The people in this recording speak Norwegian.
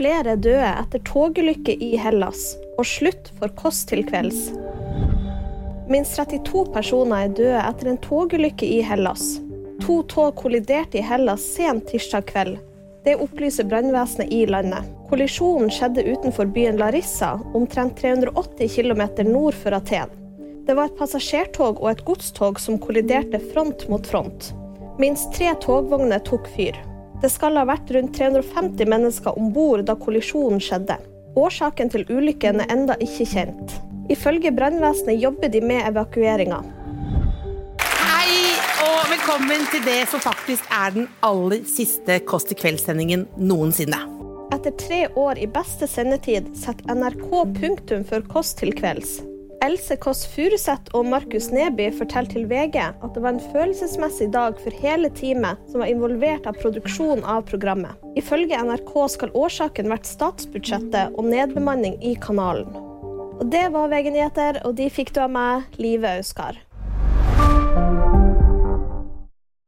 flere døde etter togulykke i Hellas, og slutt for Kåss til kvelds. Minst 32 personer er døde etter en togulykke i Hellas. To tog kolliderte i Hellas sent tirsdag kveld. Det opplyser brannvesenet i landet. Kollisjonen skjedde utenfor byen Larissa, omtrent 380 km nord for Aten. Det var et passasjertog og et godstog som kolliderte front mot front. Minst tre togvogner tok fyr. Det skal ha vært rundt 350 mennesker om bord da kollisjonen skjedde. Årsaken til ulykken er enda ikke kjent. Ifølge brannvesenet jobber de med evakueringa. Hei og velkommen til det som faktisk er den aller siste Kåss til kvelds-sendingen noensinne. Etter tre år i beste sendetid setter NRK punktum for Kåss til kvelds. Else Kåss Furuseth og Markus Neby forteller til VG at det var en følelsesmessig dag for hele teamet som var involvert av produksjonen av programmet. Ifølge NRK skal årsaken vært statsbudsjettet og nedbemanning i kanalen. Og Det var VG nyheter, og de fikk du av meg, Live Auskar.